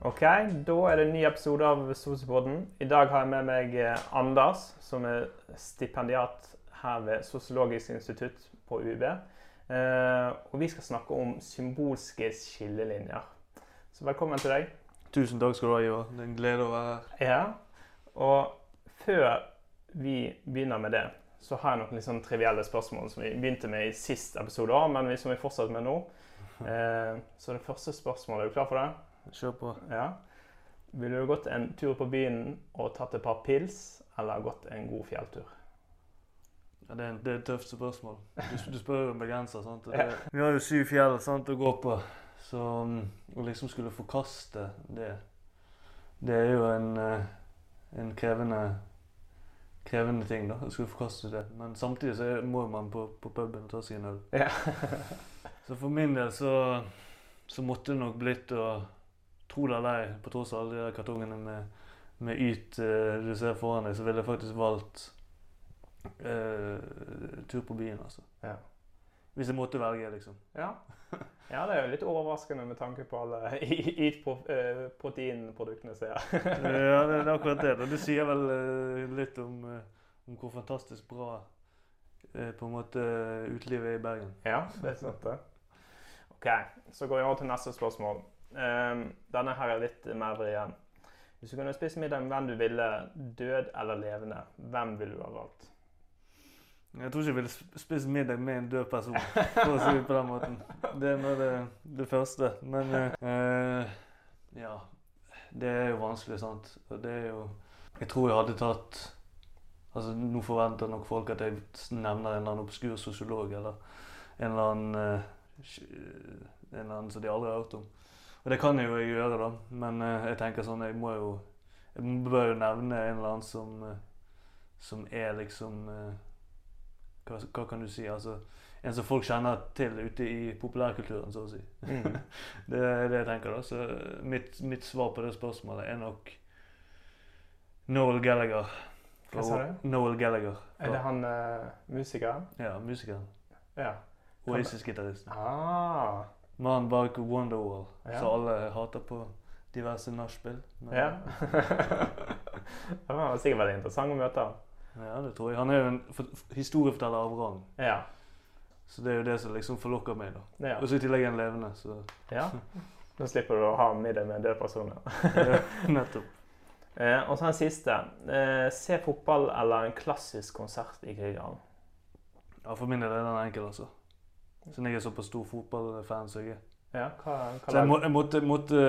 Ok, da er det en ny episode av Sosiopodden. I dag har jeg med meg eh, Anders, som er stipendiat her ved Sosiologisk institutt på UiB. Eh, og vi skal snakke om symbolske skillelinjer. Så velkommen til deg. Tusen takk skal du ha, Ivar. Det er en glede å være her. Ja, og før vi begynner med det, så har jeg noen litt sånn trivielle spørsmål som vi begynte med i sist episode, men vi- som vi fortsetter med nå. Eh, så det første spørsmålet, er du klar for det? Kjør på. Ja. Ville du gått en tur på byen og tatt et par pils, eller gått en god fjelltur? Ja, det, er, det er et tøft spørsmål. Du, du spør jo en begrenser. sant? Det, Ja. Vi har jo syv fjell sant, å gå på, så um, å liksom skulle forkaste det Det er jo en, eh, en krevende, krevende ting, da. Å skulle forkaste det. Men samtidig så er- må man på, på puben og ta seg en øl. Ja. Så for min del så, så måtte det nok blitt å Tro det eller ei, på tross av alle de kartongene med, med yt uh, du ser foran deg, så ville jeg faktisk valgt uh, tur på byen, altså. Ja. Hvis jeg måtte velge, liksom. ja. Ja, det er jo litt overraskende med tanke på alle Yt-proteinproduktene, ser jeg. ja, det, er akkurat det. og Det sier vel eh, litt om, eh, om hvor fantastisk bra eh, på en måte utelivet i Bergen. Ja, det er sant det. Ok, så går vi over til neste spørsmål. Ehm, denne her er litt mer vrien. Hvis du kunne spise middag med hvem du ville, død eller levende, hvem ville du ha valgt? Jeg tror ikke jeg ville spise middag med en død person, for å si det på den måten. Det er det, det første. Men eh, ja. Det er jo vanskelig, sant. Og det er jo Jeg tror jeg hadde tatt Altså, nå forventer nok folk at jeg nevner en eller annen obskur sosiolog eller en eller annen eh, En eller annen som de aldri har hørt om. Og det kan jeg jo jeg gjøre, da. Men eh, jeg tenker sånn Jeg må jo Jeg bør jo nevne en eller annen som eh, Som er liksom eh, hva, hva kan du si? Altså, en som folk kjenner til ute i populærkulturen, så å si. Mm. Det er det jeg tenker. da. Så mitt, mitt svar på det spørsmålet er nok Noel Gallagher. Hva sa du? Noel Gallagher. Er det han uh, musikeren? Ja, musikeren. Ja. Oasis-gitaristen. Ah, Mannen bak Wonderwall, Ja. som alle hater på diverse nachspiel. Ja. det var sikkert veldig interessant å møte ham. ja, det tror jeg. Han er jo en historieforteller av rang. Ja. Så det er jo det som liksom forlokker meg. da. ja. Og så i tillegg er han levende, så ja. Nå slipper du å ha middag med en død person. ja. nettopp. Eh, og så den siste. Eh, se fotball eller en klassisk konsert i Grieghallen? Ja, For min del er den enkel, altså. Siden jeg er såpass stor fotballfan som jeg er. Ja, hva, hva Så jeg, må, måtte, måtte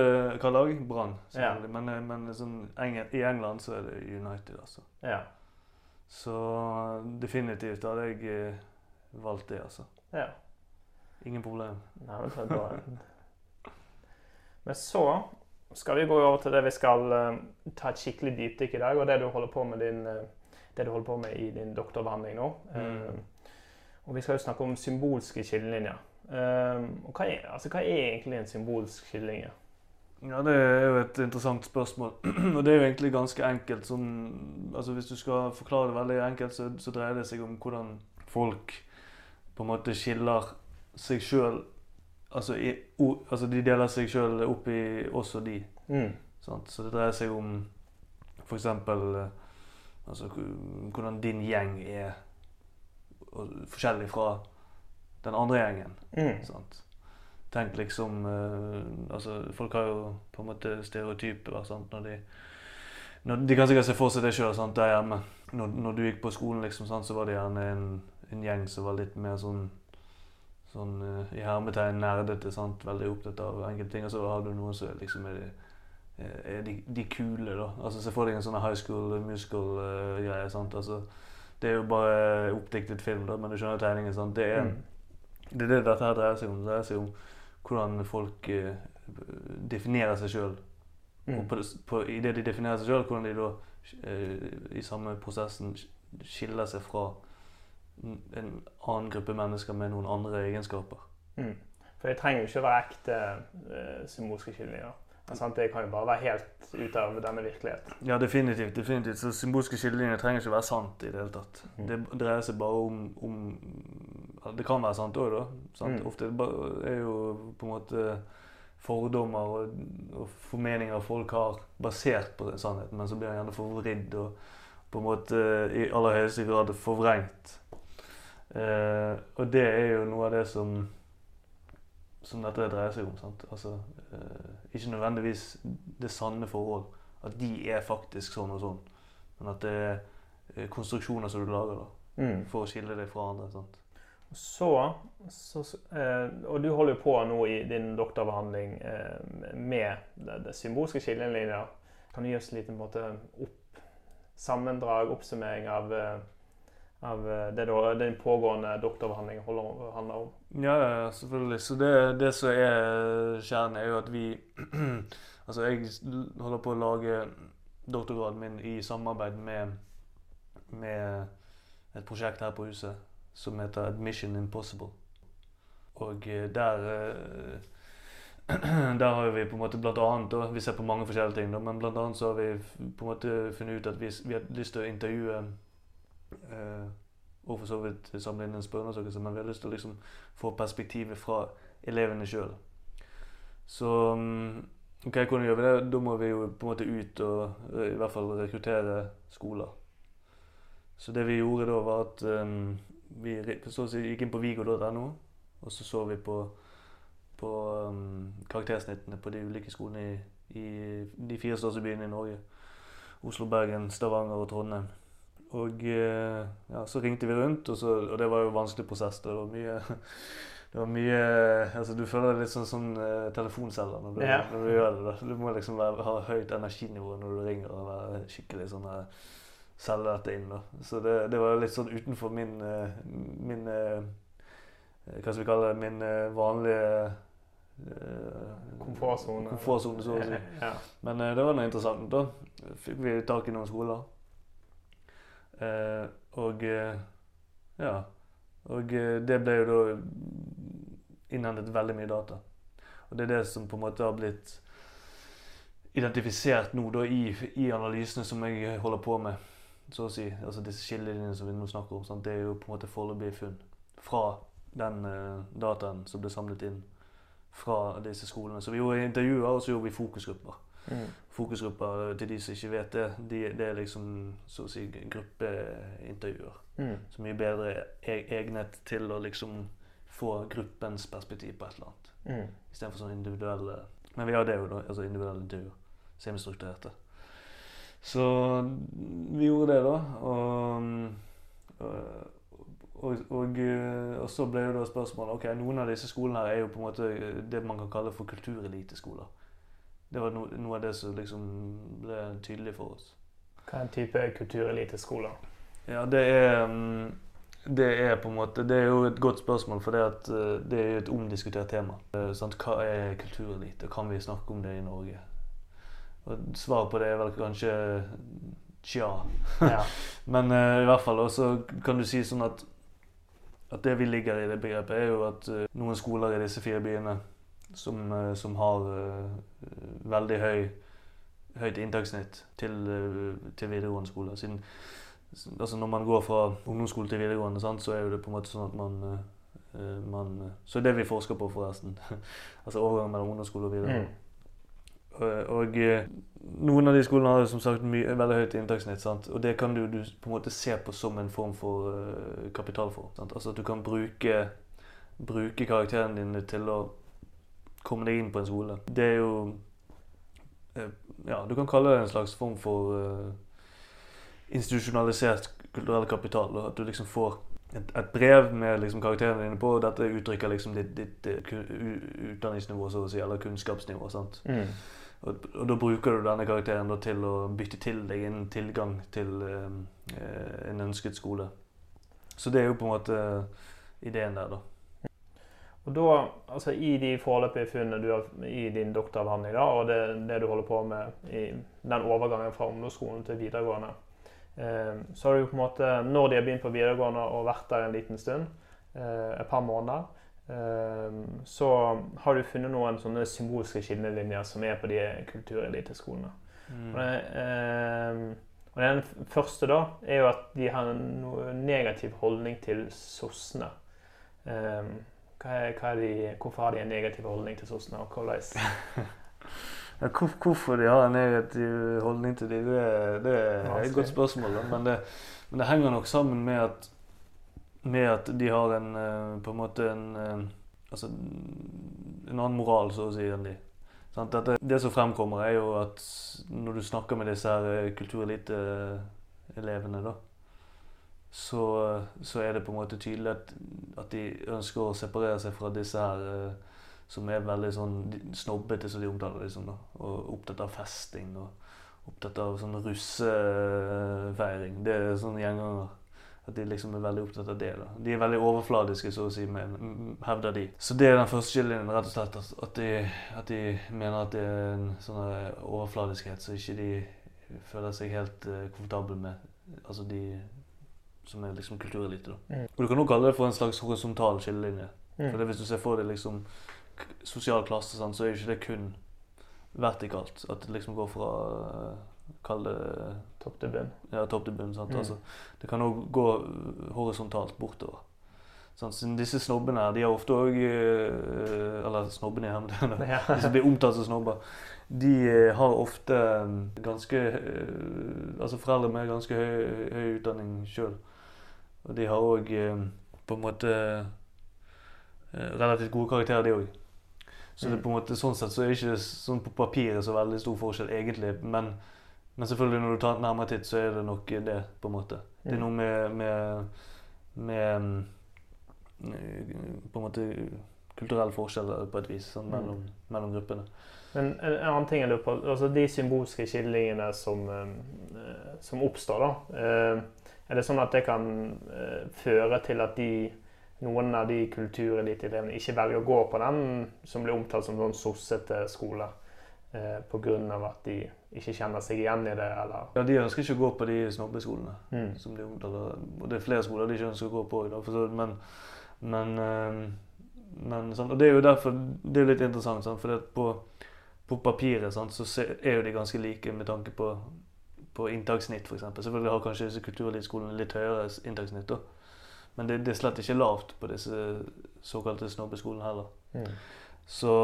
Hva lag? Brann. Ja. Men, eh, men sånn, Engel, i England så er det United, altså. Ja. Så definitivt hadde jeg eh, valgt det, altså. ja. Ingen problem. Nei, så er det bra. men så skal vi gå over til det vi skal uh, ta et skikkelig dypdykk i dag, og det du holder på med, din, uh, det du holder på med i din doktorbehandling nå. Mm. Eh, og vi skal jo snakke om symbolske skillelinjer. Um, og hva er, altså, hva er egentlig en symbolsk skillelinje? Ja, det er jo et interessant spørsmål. Og det er jo egentlig ganske enkelt. Sånn, altså Hvis du skal forklare det veldig enkelt, så, så dreier det seg om hvordan folk på en måte skiller seg sjøl altså, altså de deler seg sjøl opp i oss og de. Mm. Sant? Så det dreier seg om f.eks. Altså, hvordan din gjeng er forskjellig fra den andre gjengen. Mm. Sant? Tenk liksom uh, altså, Folk har jo på en måte stereotyper. Sant? Når de, når, de kan sikkert se for seg det sjøl der hjemme. Når, når du gikk på skolen, liksom, sant, så var det gjerne en, en gjeng som var litt mer sånn Sånn uh, i hermetegn nerdete. sant? Veldig opptatt av enkelte ting. Og så har du noen som liksom er, de, er de, de kule, da. Altså Se for deg en sånn high school musical-greie. sant? Altså, det er jo bare oppdiktet film, da, men du skjønner tegningen. sant? Det er, Mm. det er det dette her dreier seg om. Det dreier seg om hvordan folk eh, definerer seg sjøl. Og Mm. på, på, i det de definerer seg sjøl, hvordan de da eh, i samme prosessen skiller seg fra en annen gruppe mennesker med noen andre egenskaper. Mm. For det trenger jo ikke å være ekte uh, symbolske skillelinjer. Sant, Det kan jo bare være helt ut av denne virkeligheten. Ja, definitivt. definitivt. Så Symbolske skillelinjer trenger ikke være sant i det hele tatt. Mm. Det dreier seg bare om, om Det kan være sant òg, da. Sant? Mm. Ofte er jo på en måte fordommer og, og formeninger folk har basert på sannheten, men så blir den gjerne forvridd og på en måte i aller høyeste grad forvrengt. Eh, og det er jo noe av det som, som dette dreier seg om. Altså, eh, ikke nødvendigvis det sanne forhold, at de er faktisk sånn og sånn, men at det er eh, konstruksjoner som du lager da, Mm. for å skille deg fra andre. sant? Så, så eh, Og du holder jo på nå i din doktorbehandling eh, med det, symbolske skillelinjer. Kan du gi oss en måte, opp, sammendrag, oppsummering av, av eh, det da, den pågående doktoravhandling holder, handler om? Ja, ja, selvfølgelig. Så det, det som er kjernen, er jo at vi Altså, jeg holder på å lage doktorgraden min i samarbeid med, med et prosjekt her på huset som heter Admission Impossible. Og eh, der eh, Der har vi på en måte blant annet, da, Vi ser på mange forskjellige ting, men blant annet så har vi på en måte funnet ut at vi, vi har lyst til å intervjue eh, og for så vidt samle en spørreundersøkelse, men vi har lyst til å liksom få perspektivet fra elevene sjøl. Så mm, ok, hvordan gjør vi det? Da må vi jo på en måte ut og eh, i hvert fall rekruttere skoler. Så det vi gjorde da, var at um, vi så gikk inn på vigo.no, og så så vi på, på um, karaktersnittene på de ulike skolene i, i de fire største byene i Norge. Oslo, Bergen, Stavanger og Trondheim. Og eh, ja, så ringte vi rundt, og, så, og det var jo en vanskelig prosess. Det var mye det var mye altså Du føler deg litt sånn som uh, telefonselger når, du- Ja. når du gjør det. Du må liksom være, ha høyt energinivå når du ringer og være skikkelig sånn uh, selge dette inn. da. Så det, det var litt sånn utenfor min, eh, min eh, Hva skal vi kalle det? Min eh, vanlige eh, Komfortsone. komfortsone, så å si. Ja. Men eh, det var noe interessant. Da fikk vi tak i noen skoler. Eh, og eh, ja. Og eh, det ble jo da innhentet veldig mye data. Og det er det som på en måte har blitt identifisert nå da i, i analysene som jeg holder på med. Så å si. Altså disse skillelinjene som vi nå snakker om. Sant? Det er jo på en måte foreløpige funn fra den eh, dataen som ble samlet inn fra disse skolene. Så vi gjorde intervjuer, og så gjorde vi fokusgrupper Mm. fokusgrupper til de som ikke vet det, de, det er liksom så å si gruppeintervjuer. Mm. Så mye bedre e- egnet til å liksom få gruppens perspektiv på et eller annet. Mm. Istedenfor sånn individuelle Men vi har det jo, da. Altså individuelle intervjuer. Semistrukturerte. Så vi gjorde det, da. Og, og, og, og, og så ble jo da spørsmålet Ok, noen av disse skolene her er jo på en måte det man kan kalle for kultureliteskoler. Det var no, noe av det som liksom ble tydelig for oss. Hva er en type kultureliteskoler? Ja, det er mm, Det er på en måte Det er jo et godt spørsmål, for det, at, eh, det er et omdiskutert tema. Eh, sant? Hva er kulturelite? Kan vi snakke om det i Norge? Og Svaret på det er vel kanskje tja. Ja. Men uh, i hvert fall også kan du si sånn at at det vi ligger i det begrepet, er jo at uh, noen skoler i disse fire byene som, eh, som har eh, veldig høy, høyt inntakssnitt til, eh, til videregående skole. Siden, altså når man går fra ungdomsskole til videregående, sant, så er det på en måte sånn at man, man Så det vi forsker på, forresten. altså overgangen mellom ungdomsskole og videregående. Mm. Og, og noen av de skolene har som sagt mye, veldig høyt inntakssnitt. Sant? Og det kan du, du på en måte se på som en form for uh, kapitalform. Sant? Altså at du kan bruke, bruke karakterene dine til å komme deg inn på en skole. Det er jo eh, Ja, du kan kalle det en slags form for uh, institusjonalisert kulturell kapital. At du liksom får et, et brev med liksom karakterene dine på, og dette uttrykker liksom ditt, ditt eh, utdanningsnivå, så å si, eller kunnskapsnivå. sant? Mm. Og, og da bruker du denne karakteren til å bytte til deg en tilgang til eh, en ønsket skole. Så det er jo på en måte ideen der, da. Og da, altså I de foreløpige funnene du har i din doktoravhandling, da, og det, det du holder på med i den overgangen fra ungdomsskolen til videregående, eh, så har du på en måte, når de har begynt på videregående og vært der en liten stund, eh, et par måneder, eh, så har du funnet noen sånne symbolske skillelinjer som er på de kultureliteskolene. Og, det, eh, og den første da, er jo at de har en negativ holdning til sossene. Hvorfor har de en negativ holdning til sossene? og hvordan... Ja, hvor, hvorfor de har en negativ holdning til dem, det, det er et godt spørsmål. Men, det, men det henger nok sammen med at, med at de har en eh, på en måte en, eh, altså, en annen moral, så å si, enn de. Det, det, som fremkommer, er jo at når du snakker med disse her eh, kulturelite-elevene, da, så, så, er det på en måte tydelig at, at, de ønsker å separere seg fra disse her som er veldig sånn snobbete, som de omtaler liksom, da, Og opptatt av festing og opptatt av sånn russefeiring. Det er sånne gjenganger. At de liksom er veldig opptatt av det. da. De er veldig overfladiske, så å si, men, hevder de. Så det er den første skillelinjen, rett og slett. At de, at de, mener at det er en sånn overfladiskhet så ikke de føler seg helt uh, komfortable med. Altså de som er liksom kulturelite. Mm. Og Du kan også kalle det for en slags horisontal skillelinje. Mm. For det Hvis du ser for deg liksom sosial klasse, sånn, så er ikke det kun vertikalt. At det liksom går fra Kall det Topp til bunn. Ja, topp til bunn. Mm. Altså, det kan òg gå horisontalt bortover. Sånn, disse snobbene her, de har ofte òg eh, Eller snobbene i hermetegn, ja. de som blir omtalt som snobber. De eh, har ofte ganske eh, Altså foreldre med ganske høy, høy utdanning sjøl. Og de har òg på en måte relativt gode karakterer, de òg. Så det mm. på en måte, sånn sett så er det ikke sånn på papiret så veldig stor forskjell, egentlig. Men, men, selvfølgelig når du tar en nærmere titt, så er det nok det, på en måte. Det er mm. noe med, med, med mm, På en måte kulturelle forskjeller på et vis sånn, mellom, mm. mellom, gruppene. Men en, en, annen ting jeg lurer på, altså De symbolske skillingene som, som oppstår, da. Er det sånn at det kan uh, føre til at de noen av de kultureliteelevene ikke velger å gå på den som blir omtalt som sånn sossete skole. Eh, Pga. at de ikke kjenner seg igjen i det, eller Ja, de ønsker ikke å gå på de snobbeskolene. Mm. som de omtaler. Og det er flere skoler de ikke ønsker å gå på i dag. Men, men, eh, men sånn, Og det er jo derfor det er litt interessant, Sånn, for på, på, papiret sånn, så er jo de ganske like med tanke på, på inntakssnitt, f.eks. Selvfølgelig har kanskje disse kulturlivsskolene litt høyere inntakssnitt. da. Men det, det, er slett ikke lavt på disse såkalte snobbeskolene heller. Mm. Så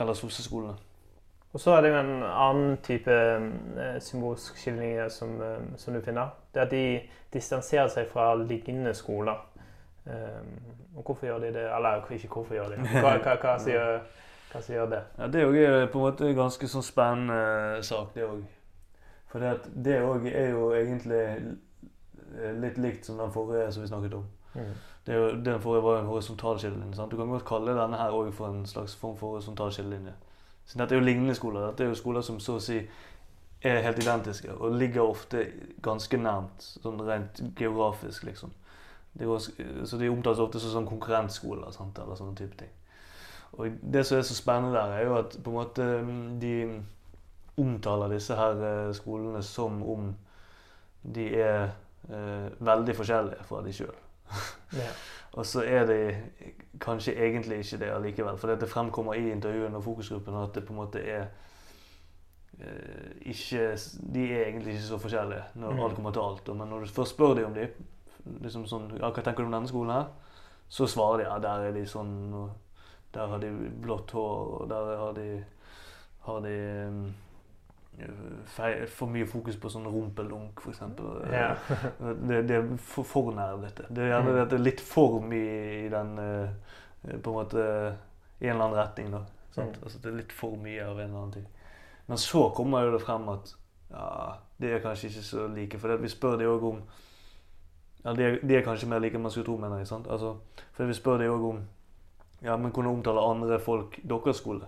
Eller sosseskolene. Og så er det jo en annen type eh, symbolsk skilling som, eh, som, du finner. Det er at de distanserer seg fra lignende skoler. Um, og hvorfor gjør de det? Eller ikke hvorfor gjør de det. Hva, hva, hva, sier, hva sier det? Ja, Det er jo på en måte en ganske sånn spennende sak, det òg. For det òg er jo egentlig litt likt som den forrige som vi snakket om. Mm. Det jo, den forrige var en horisontal skillelinje. Sant? Du kan godt kalle denne her òg for en slags form for horisontal skillelinje. Så dette er jo lignende skoler. Dette er jo skoler som så å si er helt identiske og ligger ofte ganske nærmt, sånn rent geografisk, liksom. De også, så de omtales ofte som sånn konkurrentskoler sant? eller sånne type ting. Og Det som er så spennende der, er jo at på en måte de omtaler disse her eh, skolene som om de er eh, veldig forskjellige fra de sjøl. yeah. Og så er de kanskje egentlig ikke det allikevel. For det fremkommer i intervjuene og fokusgruppen at det på en måte er eh, ikke, De er egentlig ikke så forskjellige når mm. alt kommer til alt. Men når du først spør dem om de, liksom sånn, ja, hva tenker du om denne skolen her, så svarer de ja, der er de sånn og Der har de blått hår, og der har de, har de um, for mye fokus på sånn rumpelunk, f.eks. Ja. det, det er for, for nerdete. Det er gjerne mm. litt for mye i den eh, På en måte i en eller annen retning. da. Mm. Altså, det er litt for mye av en eller annen ting. Men så kommer det frem at ja, de er kanskje ikke så like. For vi spør de òg om ja, de er, de er, kanskje mer like enn man skulle tro, mener jeg. sant? Altså, for vi spør de òg om ja, men kunne omtale andre folk deres skole?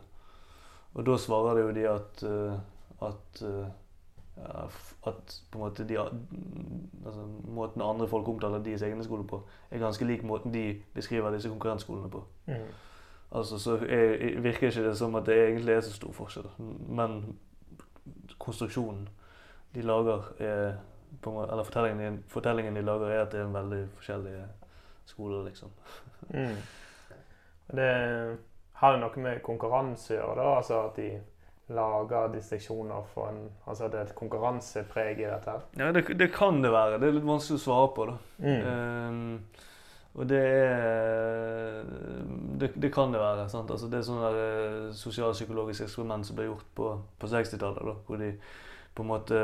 Og da svarer de jo de at uh, at, uh, at måte de, altså, måten andre folk omtaler deres egne skoler på, er ganske lik måten de beskriver disse konkurrentskolene på. Mm. Altså, så er, virker ikke det som at det egentlig er så stor forskjell. Men konstruksjonen de lager, er, eller fortellingen, fortellingen, de lager, er at det er en veldig forskjellige skoler, liksom. Mm. Det, har det noe med konkurranse å gjøre, da? Altså at de lager distriksjoner for en Altså det er et konkurransepreg i dette? Ja, det, det, kan det være. Det er litt vanskelig å svare på. da. Mm. Um, Og det er Det, det kan det være. sant? Altså Det er sånn eh, sosialpsykologisk eksperiment som ble gjort på, på 60-tallet. Hvor de på en måte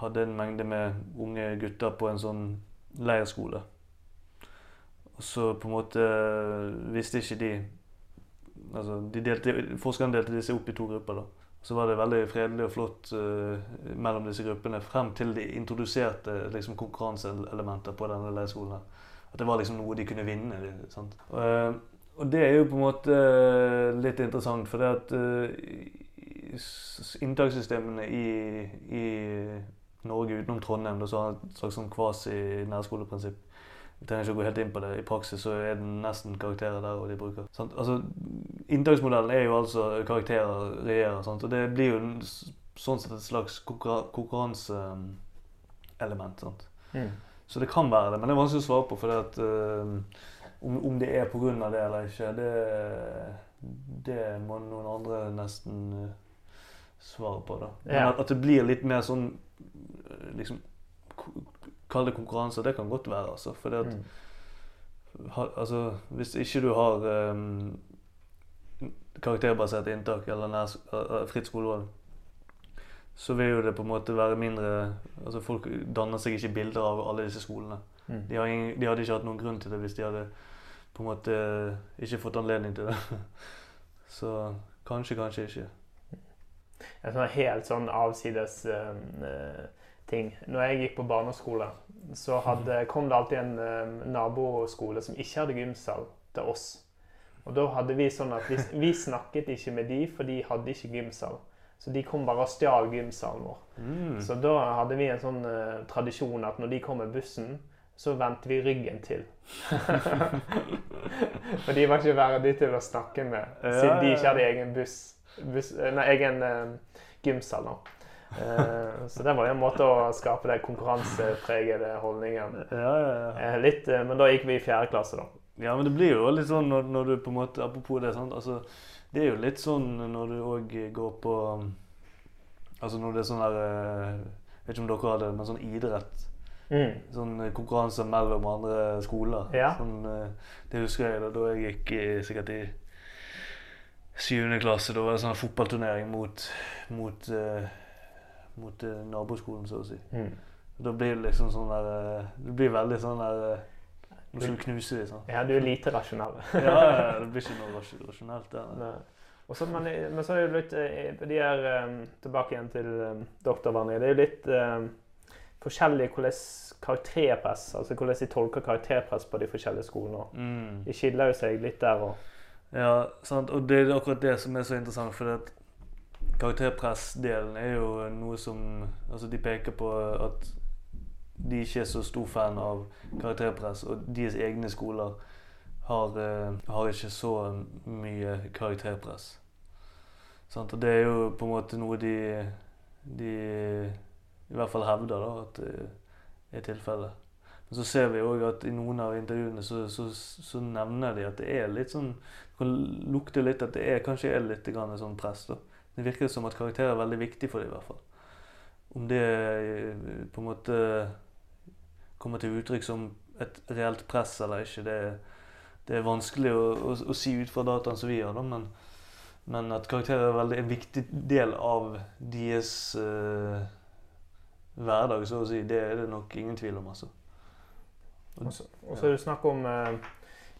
hadde en mengde med unge gutter på en sånn leirskole. Og så på en måte visste ikke de altså de delte, Forskerne delte disse opp i to grupper. da. Så var det veldig fredelig og flott uh, mellom disse gruppene frem til de introduserte liksom, konkurranseelementer på denne leirskolen. At det var liksom noe de kunne vinne. Sant? Uh, og det er jo på en måte uh, litt interessant, for det at inntakssystemene i, i, Norge utenom Trondheim da, så et slags sånn kvasi-nærskoleprinsipp. Vi trenger ikke å gå helt inn på det. I praksis så er det nesten karakterer der og de bruker. Sant? Altså, Inntaksmodellen er jo altså karakterer regjerer. Sant? Og det blir jo sånn sett et slags konkurranseelement. sant? Mm. Så det kan være det, men det er vanskelig å svare på. For at, uh, om, om, det er pga. det eller ikke, det, det, må noen andre nesten uh, svare på. da. Men ja. at, at, det blir litt mer sånn liksom, Kall det konkurranse. Det kan godt være. altså. For at, mm. ha, altså, hvis ikke du har um, karakterbasert inntak eller nær, uh, fritt skolevalg, så vil jo det på en måte være mindre altså Folk danner seg ikke bilder av alle disse skolene. Mm. De, ingen, de, hadde ikke hatt noen grunn til det hvis de hadde på en måte ikke fått anledning til det. så kanskje, kanskje ikke. En sånn helt sånn avsides uh, ting. Når jeg gikk på barneskole, så hadde, kom det alltid en uh, naboskole som ikke hadde gymsal, til oss. Og da hadde vi sånn at vi, vi snakket ikke med de, for de hadde ikke gymsal. Så de kom bare og stjal gymsalen vår. Mm. Så da hadde vi en sånn uh, tradisjon at når de kom med bussen, så vendte vi ryggen til. For de var ikke verdige til å snakke med, siden de ikke hadde egen buss, buss nei, egen uh, gymsal. da. Uh, så det var jo en måte å skape den konkurransepregede holdningen. Ja, ja, ja. Uh, litt, uh, men da gikk vi i fjerde klasse, da. Ja, men det blir jo litt sånn når, når, du på en måte Apropos det, sant? Altså, det er jo litt sånn når du òg går på Altså når det er sånn der Jeg vet ikke om dere har det, men sånn idrett. Mm. Sånn konkurranse mellom andre skoler. Ja. Sånn, det husker jeg da, da jeg gikk i, sikkert i syvende klasse. Da var det sånn fotballturnering mot, mot mot uh, naboskolen, så å si. Mm. Da blir det liksom sånn der uh, Det blir veldig sånn der Nå skal du knuse dem. Sånn. Ja, du er lite rasjonell. ja, ja, det blir ikke noe rasjonelt der. Og så, men, men, så er det jo litt De er um, tilbake igjen til um. Det er jo litt um, forskjellig hvordan karakterpress Altså hvordan de tolker karakterpress på de forskjellige skolene. Mm. De skiller jo seg litt der òg. Ja, sant. Og det er akkurat det som er så interessant. For det karakterpress-delen er jo noe som Altså, de peker på at de ikke er så stor fan av karakterpress, og deres egne skoler har, uh, har ikke så mye karakterpress. Sant? Og det er jo på en måte noe de, de i hvert fall hevder da, at det er tilfellet. Men så ser vi òg at i noen av intervjuene så, så, så, nevner de at det er litt sånn Det kan lukte litt at det er, kanskje er litt sånn press. da. Det virker som at karakterer er veldig viktig for dem, i hvert fall. Om det eh, på en måte kommer til uttrykk som et reelt press eller ikke, det, det er vanskelig å, å, å, si ut fra dataen som vi har. Da, men, men, at karakterer er veldig, en viktig del av deres uh, hverdag, så å si, det er det nok ingen tvil om. altså. Og så er det snakk om uh,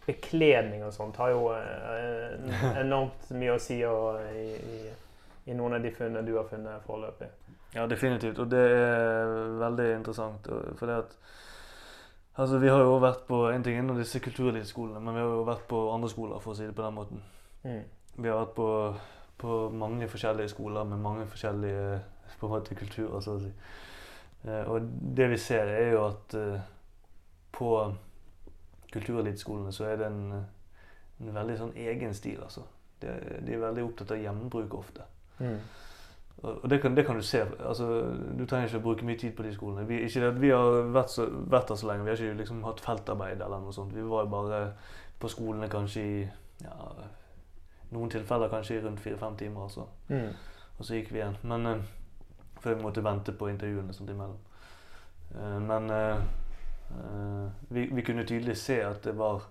bekledning og sånt. har jo uh, enormt mye å si og, i, i i noen av de funnene du har funnet foreløpig. Ja, definitivt. Og det er veldig interessant. For det at Altså, vi har jo vært på en ting innom disse kulturlivsskolene, men vi har jo vært på andre skoler, for å si det på den måten. Mm. Vi har vært på, på, mange forskjellige skoler med mange forskjellige på en måte kulturer, så å si. Eh, og det vi ser, er jo at eh, på kultureliteskolene så er det en, en veldig sånn egen stil, altså. De, de er veldig opptatt av hjemmebruk ofte. Mm. Og det kan, det kan, du se. Altså, du trenger ikke å bruke mye tid på de skolene. Vi, ikke det, vi har vært, så, vært, der så lenge. Vi har ikke liksom, hatt feltarbeid eller noe sånt. Vi var jo bare på skolene kanskje i ja, noen tilfeller kanskje i rundt fire-fem timer. Altså. Mm. Og så gikk vi igjen. Men uh, før vi måtte vente på intervjuene sånt imellom. Uh, men uh, Eh, vi, vi kunne tydelig se at det var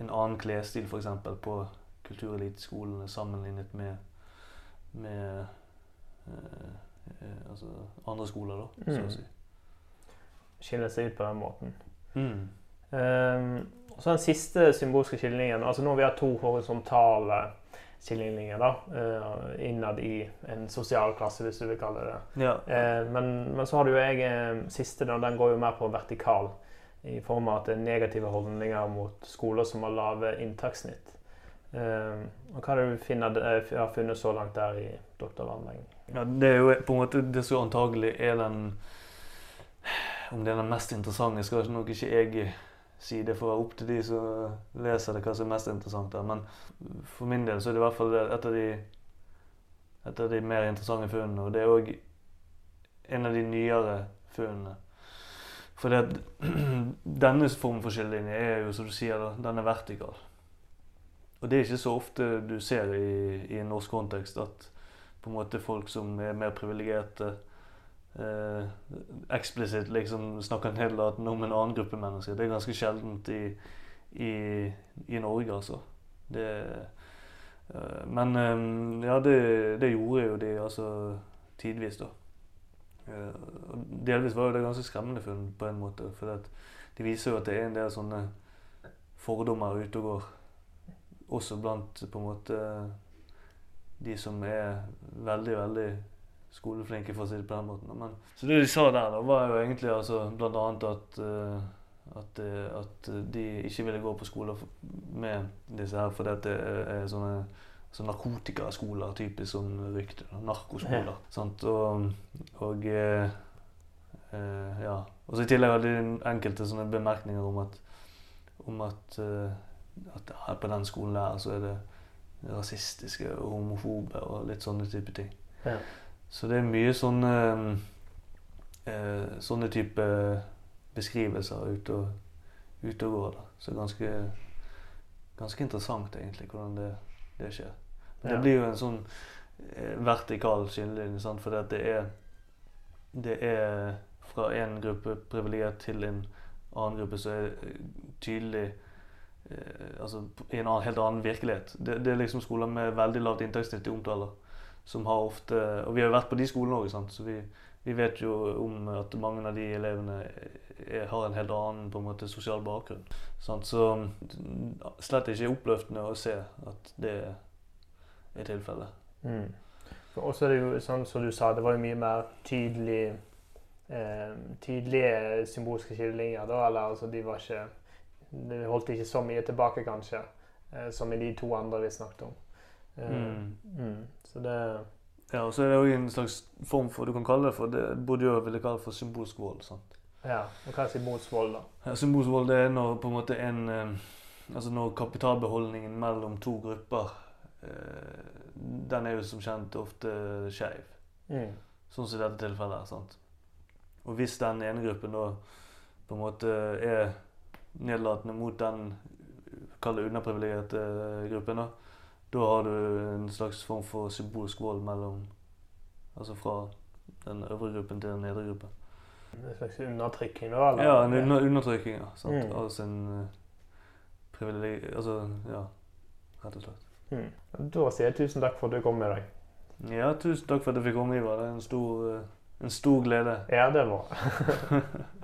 en annen klesstil f.eks. på kultureliteskolene sammenlignet med, med eh, eh, altså andre skoler, da, så Mm. å si. Skiller seg ut på den måten. Mm. Um, og så den siste symbolske skillelinjen. altså Nå har vi har to horisontale skillelinjer da, uh, innad i en sosial klasse, hvis du vil kalle det det. Ja. Uh, men, men så har du jo jeg siste, da, den går jo mer på vertikal. I form av at det er negative holdninger mot skoler som har lave inntakssnitt. Eh, og hva er det du finner, eh, har funnet så langt der i doktoravhandlingen? ja, det er jo på en måte det som antagelig er den Om det er den mest interessante, skal nok ikke jeg si. Det får være opp til de som leser det, hva som er mest interessant der. Men for min del så er det i hvert fall et av de, et av de mer interessante funnene. Og det er òg en av de nyere funnene. For det denne formen for skillelinje er jo, som du sier, den er vertikal. Og det er ikke så ofte du ser i, i en norsk kontekst at på en måte folk som er mer privilegerte, eh, eksplisitt liksom snakker nedlatende om en annen gruppe mennesker. Det er ganske sjeldent i, i, i Norge, altså. Det, eh, men eh, ja, det, det gjorde jo de altså tidvis, da. Eh, delvis var jo det ganske skremmende funn på en måte. For det de viser jo at det er en del sånne fordommer ute og går. Også blant på en måte de som er veldig, veldig skoleflinke, for å si det på den måten. Men, så det de sa der, da, var jo egentlig altså blant annet at, eh, at, eh, at de ikke ville gå på skoler med disse her fordi at det er sånne så narkotikaskoler, typisk sånn rykte. Narkoskoler. Ja. Sant? Og, og eh, ja. Og så I tillegg hadde de enkelte sånne bemerkninger om at, om at, at på den skolen der så er det rasistiske og homofobe og litt sånne type ting. Ja. Så det er mye sånne eh, sånne type beskrivelser ute og, ute og går. da. Så ganske, ganske interessant egentlig hvordan det, det skjer. Men Ja. Det blir jo en sånn eh, vertikal skillelinje, sant? for det er, det er fra en gruppe privilegert til en annen gruppe så er det tydelig eh, altså i en helt annen virkelighet. Det, det er liksom skoler med veldig lavt inntektsnitt de omtaler. Som har ofte, og vi har jo vært på de skolene òg, så vi, vi vet jo om at mange av de elevene er, har en helt annen på en måte, sosial bakgrunn. Sant? Så mm, slett ikke oppløftende å se at det er tilfellet. Mm. Og også er det jo sånn som du sa, det var jo mye mer tydelig eh, tydelige symbolske skillelinjer. da, eller altså de var ikke De holdt ikke så mye tilbake, kanskje, eh, som i de to andre vi snakket om. Eh, Mm. mm. Så det Ja, og så er det òg en slags form for Du kan kalle det for det burde jo ville kalle for symbolsk vold. sant? Ja. Og hva er symbolsk vold, da? Ja, Symbolsk vold det er når på en måte en eh, Altså når kapitalbeholdningen mellom to grupper eh, Den er jo som kjent ofte skeiv. Mm. Sånn som i dette tilfellet. sant? Og hvis den ene gruppen da på en måte er nedlatende mot den kall det underprivilegerte gruppen, da, da har du en slags form for symbolsk vold mellom Altså fra den øvre gruppen til den nedre gruppen. En slags undertrykking, da? Eller? Ja, en under, undertrykking. Ja, sant? Mm. Altså en uh, privileg... Altså, ja. Rett og slett. Mm. Da sier jeg tusen takk for at du kom i dag. Ja, tusen takk for at jeg fikk komme, Ivar. Det er en stor, eh, en stor glede. Ja, det var